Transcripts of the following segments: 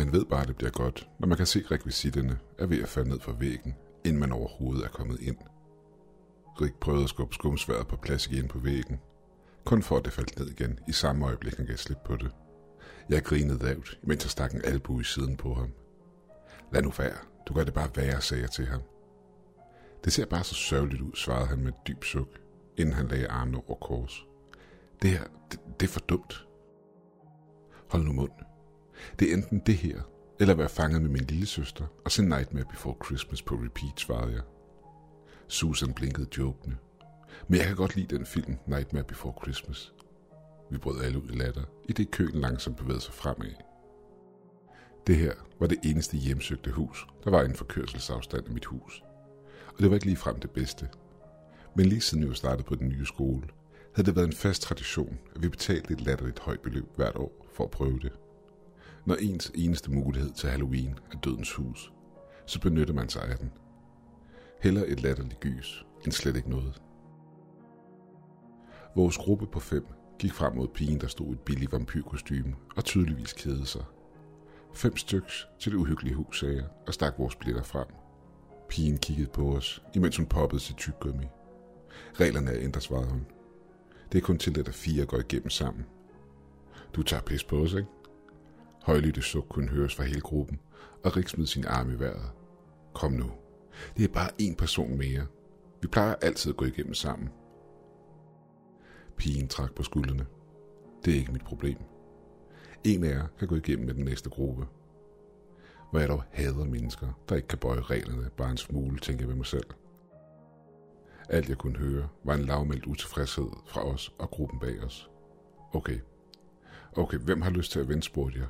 Man ved bare, at det bliver godt, når man kan se rekvisitterne er ved at falde ned fra væggen, inden man overhovedet er kommet ind. Rik prøvede at skubbe skumsværet på plads igen på væggen, kun for at det faldt ned igen i samme øjeblik, han gav slip på det. Jeg grinede lavt, mens jeg stak en albu i siden på ham. Lad nu være, du gør det bare værre, sagde jeg til ham. Det ser bare så sørgeligt ud, svarede han med et dyb suk, inden han lagde armene over kors. Det her, det, det er for dumt. Hold nu mund. Det er enten det her, eller være fanget med min lille søster og se Nightmare Before Christmas på repeat, svarede jeg. Susan blinkede jokende. Men jeg kan godt lide den film, Nightmare Before Christmas. Vi brød alle ud i latter, i det køen langsomt bevægede sig fremad. Det her var det eneste hjemsøgte hus, der var inden for kørselsafstand af mit hus. Og det var ikke lige frem det bedste. Men lige siden vi var startet på den nye skole, havde det været en fast tradition, at vi betalte et latterligt højt beløb hvert år for at prøve det. Når ens eneste mulighed til Halloween er dødens hus, så benytter man sig af den. Heller et latterligt gys, end slet ikke noget. Vores gruppe på fem gik frem mod pigen, der stod i et billigt vampyrkostyme og tydeligvis kædede sig. Fem styks til det uhyggelige hus, sagde jeg, og stak vores blitter frem. Pigen kiggede på os, imens hun poppede sit tyggegummi. Reglerne er ændret, svarede hun. Det er kun til, at fire går igennem sammen. Du tager pis på os, ikke? Højlytte suk kunne høres fra hele gruppen, og Rik smed sin arm i vejret. Kom nu. Det er bare én person mere. Vi plejer altid at gå igennem sammen. Pigen trak på skuldrene. Det er ikke mit problem. En af jer kan gå igennem med den næste gruppe. Hvor jeg dog hader mennesker, der ikke kan bøje reglerne bare en smule, tænker jeg ved mig selv. Alt jeg kunne høre var en lavmældt utilfredshed fra os og gruppen bag os. Okay. Okay, hvem har lyst til at vende, spurgte jeg.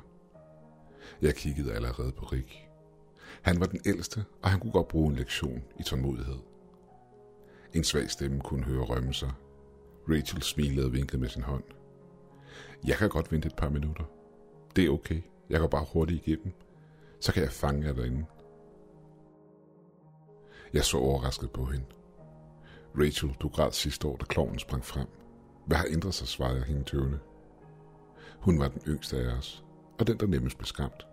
Jeg kiggede allerede på Rik. Han var den ældste, og han kunne godt bruge en lektion i tålmodighed. En svag stemme kunne høre rømme sig. Rachel smilede og vinkede med sin hånd. Jeg kan godt vente et par minutter. Det er okay. Jeg går bare hurtigt igennem. Så kan jeg fange jer derinde. Jeg så overrasket på hende. Rachel, du græd sidste år, da kloven sprang frem. Hvad har ændret sig, svarede jeg hende tøvende. Hun var den yngste af os, og den, der nemmest blev skræmt.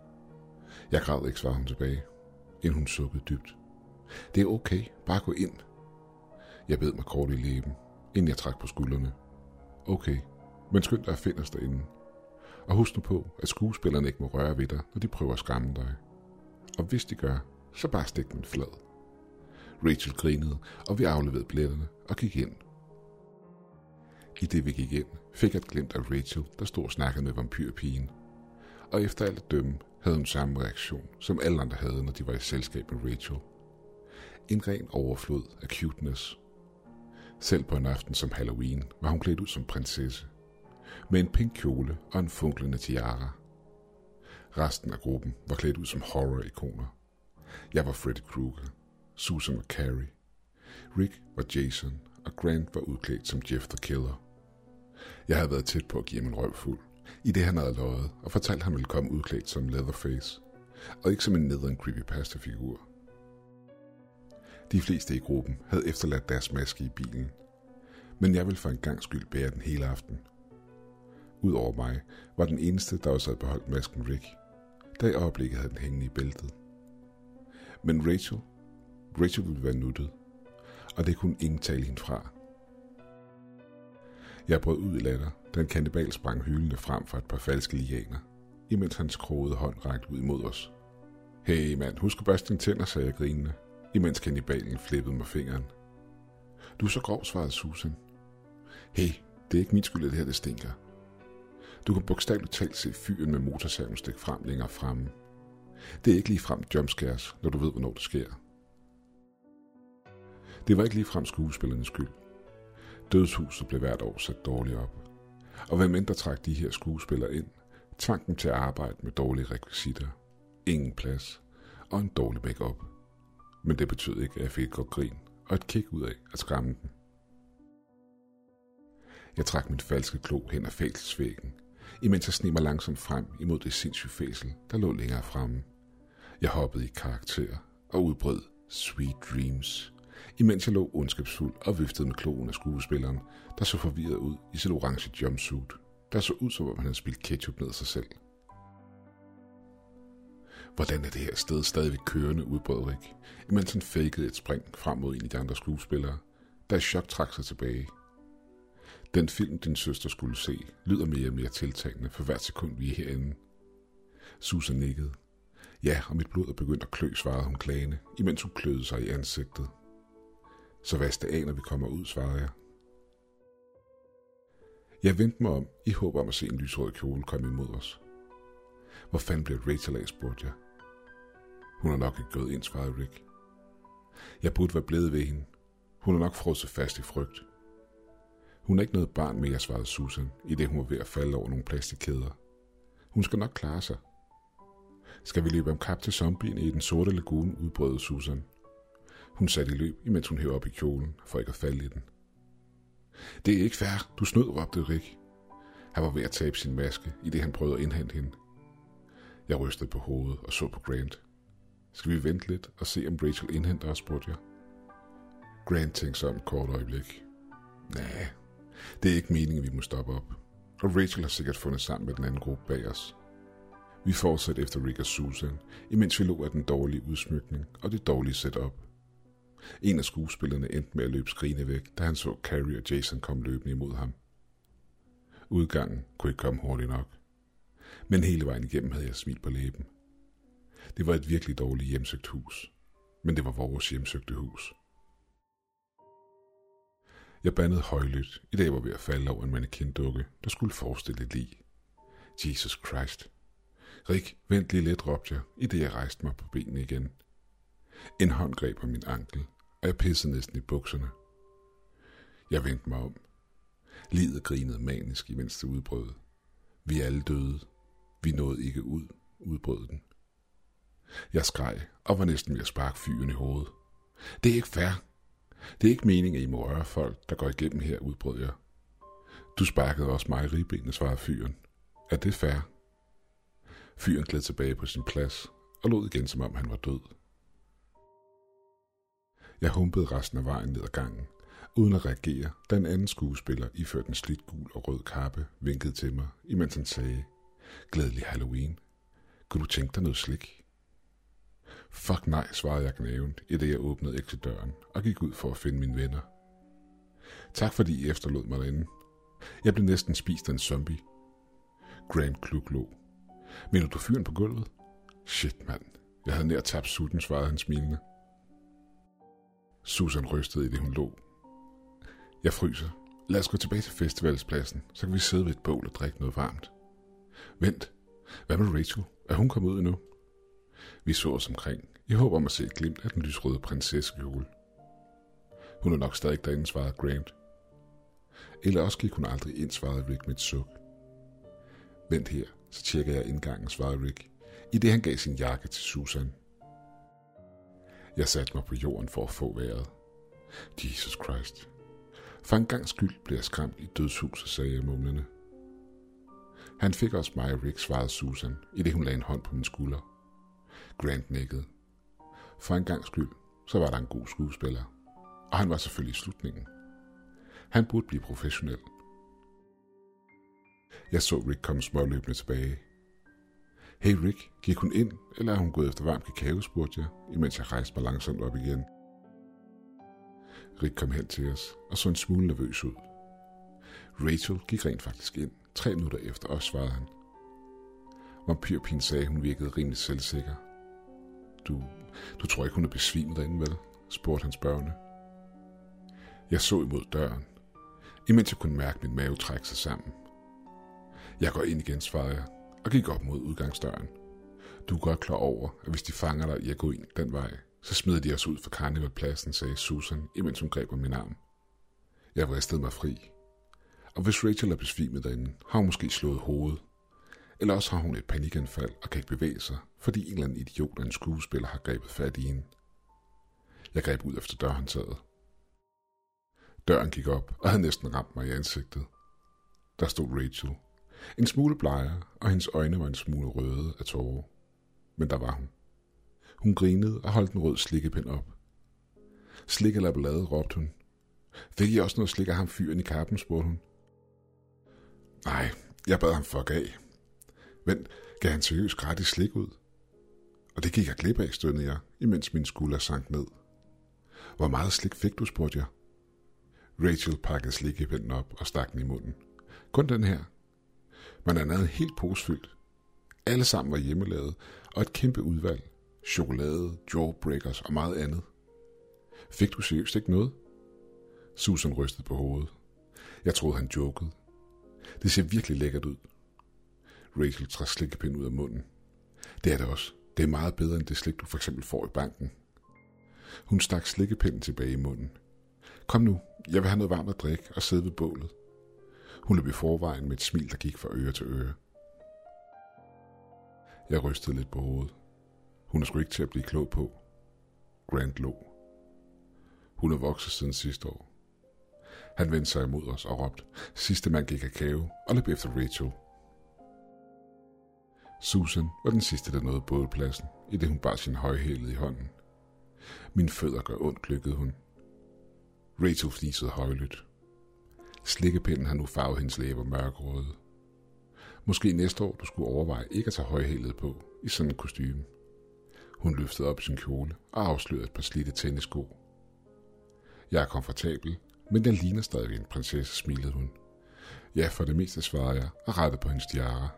Jeg græd ikke, svarede hun tilbage, inden hun sukkede dybt. Det er okay, bare gå ind. Jeg bed mig kort i læben, inden jeg trak på skuldrene. Okay, men skynd dig at finde os derinde. Og husk nu på, at skuespillerne ikke må røre ved dig, når de prøver at skræmme dig. Og hvis de gør, så bare stik den flad. Rachel grinede, og vi afleverede billetterne og gik ind. I det vi gik ind, fik jeg et glimt af Rachel, der stod og snakkede med vampyrpigen. Og efter alt at dømme, havde hun samme reaktion, som alle andre havde, når de var i selskab med Rachel. En ren overflod af cuteness. Selv på en aften som Halloween var hun klædt ud som prinsesse. Med en pink kjole og en funklende tiara. Resten af gruppen var klædt ud som horror-ikoner. Jeg var Freddy Krueger. Susan var Carrie. Rick var Jason, og Grant var udklædt som Jeff the Killer. Jeg havde været tæt på at give ham en røvfuld, i det han havde løjet, og fortalt, at han ville komme udklædt som Leatherface, og ikke som en nederen creepypasta-figur. De fleste i gruppen havde efterladt deres maske i bilen, men jeg ville for en gang skyld bære den hele aften. Udover mig var den eneste, der også havde beholdt masken Rick, da i øjeblikket havde den hængende i bæltet. Men Rachel, Rachel ville være nuttet, og det kunne ingen tale hende fra. Jeg brød ud i latter, den kannibal sprang hylende frem fra et par falske lianer, imens hans krogede hånd rakte ud imod os. Hey mand, husk at børste dine tænder, sagde jeg grinende, imens kannibalen flippede mig fingeren. Du er så grov, svarede Susan. Hey, det er ikke min skyld, at det her det stinker. Du kan bogstaveligt talt se fyren med motorsaven stikke frem længere fremme. Det er ikke lige frem jumpscares, når du ved, hvornår det sker. Det var ikke lige frem skuespillernes skyld. Dødshuset blev hvert år sat dårligt op. Og hvem end der trak de her skuespillere ind, tvang dem til at arbejde med dårlige rekvisitter, ingen plads og en dårlig make-up. Men det betød ikke, at jeg fik et godt grin og et kig ud af at skræmme dem. Jeg trak min falske klo hen ad fængselsvæggen, imens jeg sneg mig langsomt frem imod det sindssyge fæsel, der lå længere fremme. Jeg hoppede i karakter og udbrød Sweet Dreams, imens jeg lå ondskabsfuld og viftede med kloen af skuespilleren, der så forvirret ud i sit orange jumpsuit, der så ud som om han havde spildt ketchup ned sig selv. Hvordan er det her sted stadigvæk kørende, udbrød Rik, imens han fakede et spring frem mod en af de andre skuespillere, der i chok trak sig tilbage. Den film, din søster skulle se, lyder mere og mere tiltagende for hvert sekund, vi er herinde. Susan nikkede. Ja, og mit blod er begyndt at klø, svarede hun klagende, imens hun kløede sig i ansigtet. Så vask det af, når vi kommer ud, svarede jeg. Jeg vendte mig om i håb om at se en lysrød kjole komme imod os. Hvor fanden blev Rachel af, spurgte jeg. Hun er nok ikke gået ind, svarede Rick. Jeg burde være blevet ved hende. Hun er nok frosset fast i frygt. Hun er ikke noget barn mere, svarede Susan, i det hun var ved at falde over nogle plastikkæder. Hun skal nok klare sig. Skal vi løbe om kap til zombien i den sorte lagune, udbrød Susan. Hun satte i løb, imens hun hævde op i kjolen, for ikke at falde i den. Det er ikke fair, du snød, råbte Rik. Han var ved at tabe sin maske, i det han prøvede at indhente hende. Jeg rystede på hovedet og så på Grant. Skal vi vente lidt og se, om Rachel indhenter os, spurgte jeg. Grant tænkte sig om et kort øjeblik. Nej, det er ikke meningen, at vi må stoppe op. Og Rachel har sikkert fundet sammen med den anden gruppe bag os. Vi fortsatte efter Rick og Susan, imens vi lå af den dårlige udsmykning og det dårlige setup. En af skuespillerne endte med at løbe skrigende væk, da han så Carrie og Jason komme løbende imod ham. Udgangen kunne ikke komme hurtigt nok. Men hele vejen igennem havde jeg smilt på læben. Det var et virkelig dårligt hjemsøgt hus. Men det var vores hjemsøgte hus. Jeg bandede højlydt, i dag var ved at falde over en mannequin-dukke, der skulle forestille et lig. Jesus Christ. Rik, vent lige lidt, råbte jeg, i det jeg rejste mig på benene igen. En hånd greb om min ankel, og jeg pissede næsten i bukserne. Jeg vendte mig om. Livet grinede manisk, imens det udbrød. Vi er alle døde. Vi nåede ikke ud, udbrød den. Jeg skreg og var næsten ved at sparke fyren i hovedet. Det er ikke fair. Det er ikke meningen, at I må røre folk, der går igennem her, udbrød jeg. Du sparkede også mig i ribbenet, svarede fyren. Er det fair? Fyren gled tilbage på sin plads og lod igen, som om han var død. Jeg humpede resten af vejen ned ad gangen, uden at reagere, da en anden skuespiller, iført en slidt gul og rød kappe, vinkede til mig, imens han sagde, Glædelig Halloween. Kunne du tænke dig noget slik? Fuck nej, svarede jeg knævent, i det jeg åbnede døren og gik ud for at finde mine venner. Tak fordi I efterlod mig derinde. Jeg blev næsten spist af en zombie. Graham kluk lå. Mener du fyren på gulvet? Shit, mand. Jeg havde nær tabt sutten, svarede han smilende. Susan rystede i det, hun lå. Jeg fryser. Lad os gå tilbage til festivalspladsen, så kan vi sidde ved et bål og drikke noget varmt. Vent. Hvad med Rachel? Er hun kommet ud endnu? Vi så os omkring, Jeg håber om at se et glimt af den lysrøde prinsessekjole. Hun er nok stadig derinde, svarede Grant. Eller også gik hun aldrig ind, svarede Rick med et suk. Vent her, så tjekker jeg indgangen, svarede Rick, i det han gav sin jakke til Susan. Jeg satte mig på jorden for at få vejret. Jesus Christ. For en gang skyld blev jeg skræmt i dødshuset, sagde jeg mumlende. Han fik også mig og Rick, svarede Susan, i det hun lagde en hånd på min skulder. Grant nikkede. For en gang skyld, så var der en god skuespiller. Og han var selvfølgelig i slutningen. Han burde blive professionel. Jeg så Rick komme småløbende tilbage. Hey Rick, gik hun ind, eller er hun gået efter varm kakao, spurgte jeg, imens jeg rejste mig langsomt op igen. Rick kom hen til os og så en smule nervøs ud. Rachel gik rent faktisk ind, tre minutter efter os, svarede han. Vampyrpigen sagde, hun virkede rimelig selvsikker. Du, du tror ikke, hun er besvimet derinde, vel? spurgte han spørgende. Jeg så imod døren, imens jeg kunne mærke min mave trække sig sammen. Jeg går ind igen, svarede jeg, og gik op mod udgangsdøren. Du er godt klar over, at hvis de fanger dig i at gå ind den vej, så smider de os ud for karnevalpladsen, sagde Susan, imens hun greb om min arm. Jeg vristede mig fri. Og hvis Rachel er besvimet derinde, har hun måske slået hovedet. Eller også har hun et panikanfald og kan ikke bevæge sig, fordi en eller anden idiot af en skuespiller har grebet fat i hende. Jeg greb ud efter dørhåndtaget. Døren gik op og havde næsten ramt mig i ansigtet. Der stod Rachel. En smule blejer, og hendes øjne var en smule røde af tårer. Men der var hun. Hun grinede og holdt en rød slikkepind op. Slik eller blade, råbte hun. Fik I også noget slik af ham fyren i kappen, spurgte hun. Nej, jeg bad ham fuck af. Vent, gav han seriøst gratis slik ud? og det gik jeg glip af, stønnede jeg, imens min skulder sank ned. Hvor meget slik fik du, spurgte jeg. Rachel pakkede slikkepinden op og stak den i munden. Kun den her. Man er en helt pose fyldt. Alle sammen var hjemmelavet, og et kæmpe udvalg. Chokolade, jawbreakers og meget andet. Fik du seriøst ikke noget? Susan rystede på hovedet. Jeg troede, han jokede. Det ser virkelig lækkert ud. Rachel trak slikkepind ud af munden. Det er det også. Det er meget bedre end det slik, du for eksempel får i banken. Hun stak slikkepinden tilbage i munden. Kom nu, jeg vil have noget varmt at drikke og sidde ved bålet. Hun løb i forvejen med et smil, der gik fra øre til øre. Jeg rystede lidt på hovedet. Hun er sgu ikke til at blive klog på. Grant lå. Hun er vokset siden sidste år. Han vendte sig imod os og råbte, sidste mand gik kakao og løb efter Rachel. Susan var den sidste, der nåede bådpladsen, i det hun bar sin højhælede i hånden. Min fødder gør ondt, lykkede hun. Rachel fnisede højlydt. Slikkepinden har nu farvet hendes læber mørkerøde. Måske næste år, du skulle overveje ikke at tage højhældet på i sådan en kostume. Hun løftede op sin kjole og afslørede et par slidte tennisko. Jeg er komfortabel, men den ligner stadig en prinsesse, smilede hun. Ja, for det meste svarede jeg og rettede på hendes tiara.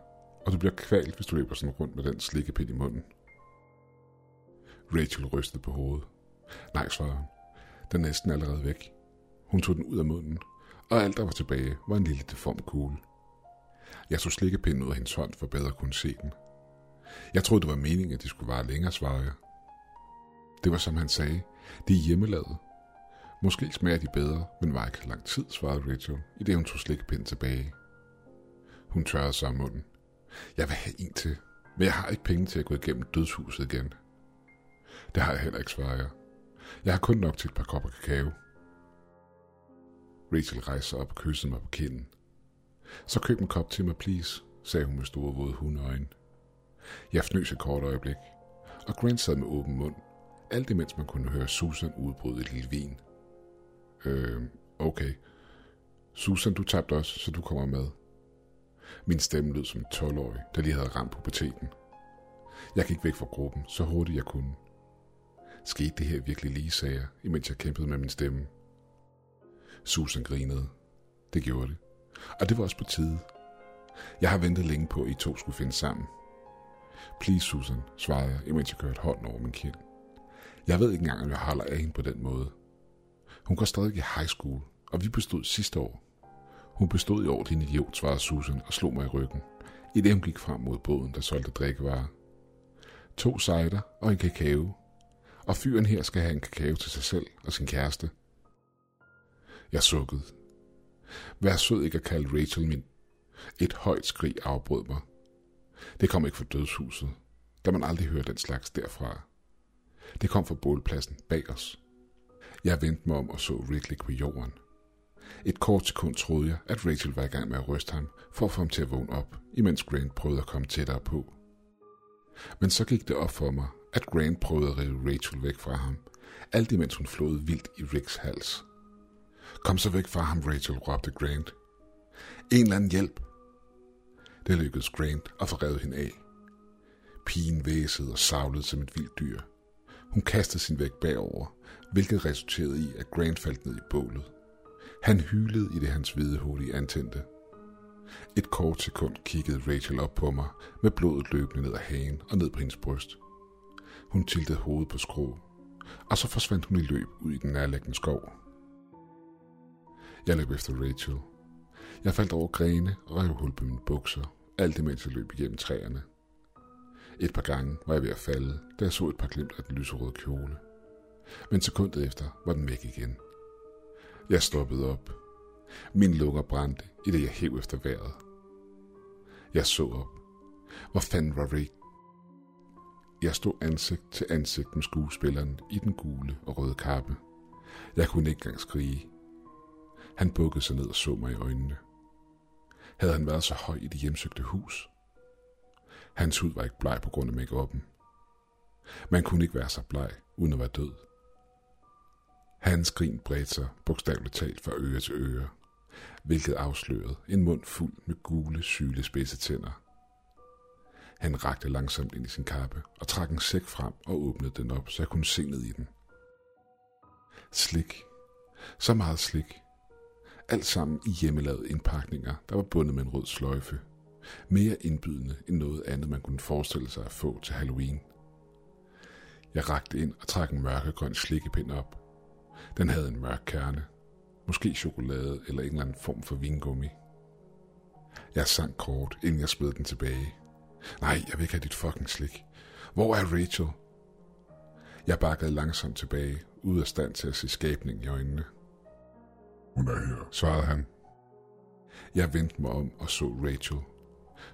Og du bliver kvalt, hvis du løber sådan rundt med den slikkepind i munden. Rachel rystede på hovedet. Nej, svarede hun. Den er næsten allerede væk. Hun tog den ud af munden, og alt der var tilbage var en lille deform kugle. Jeg tog slikkepinden ud af hendes hånd for bedre at kunne se den. Jeg troede, det var meningen, at de skulle vare længere, svarede jeg. Det var som han sagde. Det er hjemmelavet. Måske smager de bedre, men var ikke lang tid, svarede Rachel, i det hun tog slikkepinden tilbage. Hun tørrede sig om munden. Jeg vil have en til, men jeg har ikke penge til at gå igennem dødshuset igen. Det har jeg heller ikke, svarede jeg. Jeg har kun nok til et par kopper kakao. Rachel rejste sig op og kyssede mig på kinden. Så køb en kop til mig, please, sagde hun med store våde hundeøjne. Jeg fnøs et kort øjeblik, og Grant sad med åben mund, alt imens man kunne høre Susan udbryde et lille vin. Øh, okay. Susan, du tabte også, så du kommer med. Min stemme lød som en 12-årig, der lige havde ramt puberteten. Jeg gik væk fra gruppen, så hurtigt jeg kunne. Skete det her virkelig lige, sagde jeg, imens jeg kæmpede med min stemme. Susan grinede. Det gjorde det. Og det var også på tide. Jeg har ventet længe på, at I to skulle finde sammen. Please, Susan, svarede jeg, imens jeg kørte hånden over min kind. Jeg ved ikke engang, om jeg holder af hende på den måde. Hun går stadig i high school, og vi bestod sidste år. Hun bestod i år, din idiot, svarede Susan og slog mig i ryggen, i det hun gik frem mod båden, der solgte drikkevarer. To cider og en kakao. Og fyren her skal have en kakao til sig selv og sin kæreste. Jeg sukkede. Vær sød ikke at kalde Rachel min. Et højt skrig afbrød mig. Det kom ikke fra dødshuset, da man aldrig hører den slags derfra. Det kom fra bålpladsen bag os. Jeg vendte mig om og så Ridley på jorden. Et kort sekund troede jeg, at Rachel var i gang med at ryste ham, for at få ham til at vågne op, imens Grant prøvede at komme tættere på. Men så gik det op for mig, at Grant prøvede at rive Rachel væk fra ham, alt imens hun flåede vildt i Ricks hals. Kom så væk fra ham, Rachel, råbte Grant. En eller anden hjælp. Det lykkedes Grant at få revet hende af. Pigen væsede og savlede som et vildt dyr. Hun kastede sin vægt bagover, hvilket resulterede i, at Grant faldt ned i bålet. Han hylede i det hans hvide hurtige antændte. Et kort sekund kiggede Rachel op på mig, med blodet løbende ned ad hagen og ned på hendes bryst. Hun tiltede hovedet på skrå, og så forsvandt hun i løb ud i den nærliggende skov. Jeg løb efter Rachel. Jeg faldt over grene og rev hul på mine bukser, alt imens jeg løb igennem træerne. Et par gange var jeg ved at falde, da jeg så et par glimt af den lyserøde kjole. Men sekundet efter var den væk igen. Jeg stoppede op. Min lunger brændte, i det jeg hæv efter vejret. Jeg så op. Hvor fanden var Ray? Jeg stod ansigt til ansigt med skuespilleren i den gule og røde kappe. Jeg kunne ikke engang skrige. Han bukkede sig ned og så mig i øjnene. Havde han været så høj i det hjemsøgte hus? Hans hud var ikke bleg på grund af make Man kunne ikke være så bleg, uden at være død. Hans grin bredte sig bogstaveligt talt fra øre til øre, hvilket afslørede en mund fuld med gule, syle spidse tænder. Han rakte langsomt ind i sin kappe og trak en sæk frem og åbnede den op, så jeg kunne se ned i den. Slik. Så meget slik. Alt sammen i hjemmelavede indpakninger, der var bundet med en rød sløjfe. Mere indbydende end noget andet, man kunne forestille sig at få til Halloween. Jeg rakte ind og trak en mørkegrøn slikkepind op. Den havde en mørk kerne. Måske chokolade eller en eller anden form for vingummi. Jeg sank kort, inden jeg smed den tilbage. Nej, jeg vil ikke have dit fucking slik. Hvor er Rachel? Jeg bakkede langsomt tilbage, ud af stand til at se skabningen i øjnene. Hun er her. Svarede han. Jeg vendte mig om og så Rachel.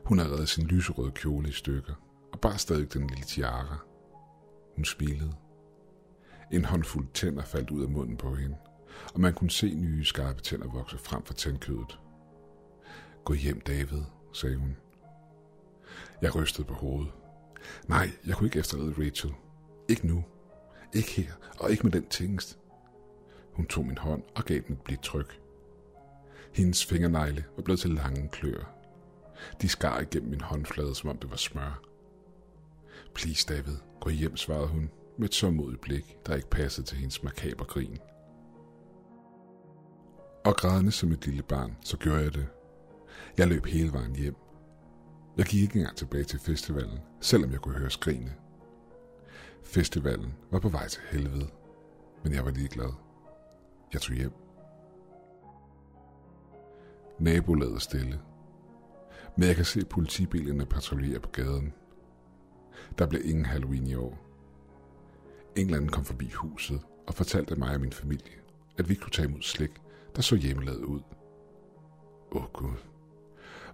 Hun havde reddet sin lyserøde kjole i stykker, og bare stadig den lille tiara. Hun smilede. En håndfuld tænder faldt ud af munden på hende, og man kunne se nye skarpe tænder vokse frem fra tændkødet. Gå hjem, David, sagde hun. Jeg rystede på hovedet. Nej, jeg kunne ikke efterlade Rachel. Ikke nu. Ikke her, og ikke med den tingest. Hun tog min hånd og gav den et blidt tryk. Hendes fingernegle var blevet til lange klør. De skar igennem min håndflade, som om det var smør. Please, David, gå hjem, svarede hun, med et så modigt blik, der ikke passede til hendes makaber grin. Og grædende som et lille barn, så gjorde jeg det. Jeg løb hele vejen hjem. Jeg gik ikke engang tilbage til festivalen, selvom jeg kunne høre skrigene. Festivalen var på vej til helvede, men jeg var ligeglad. Jeg tog hjem. Nabolaget stille. Men jeg kan se politibilerne patruljere på gaden. Der blev ingen Halloween i år. England kom forbi huset og fortalte mig og min familie, at vi kunne tage imod slik, der så hjemmelavet ud. Åh oh Gud.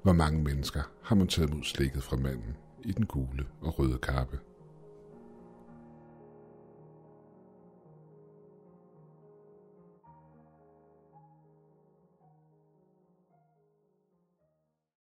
Hvor mange mennesker har man taget imod slikket fra manden i den gule og røde kappe?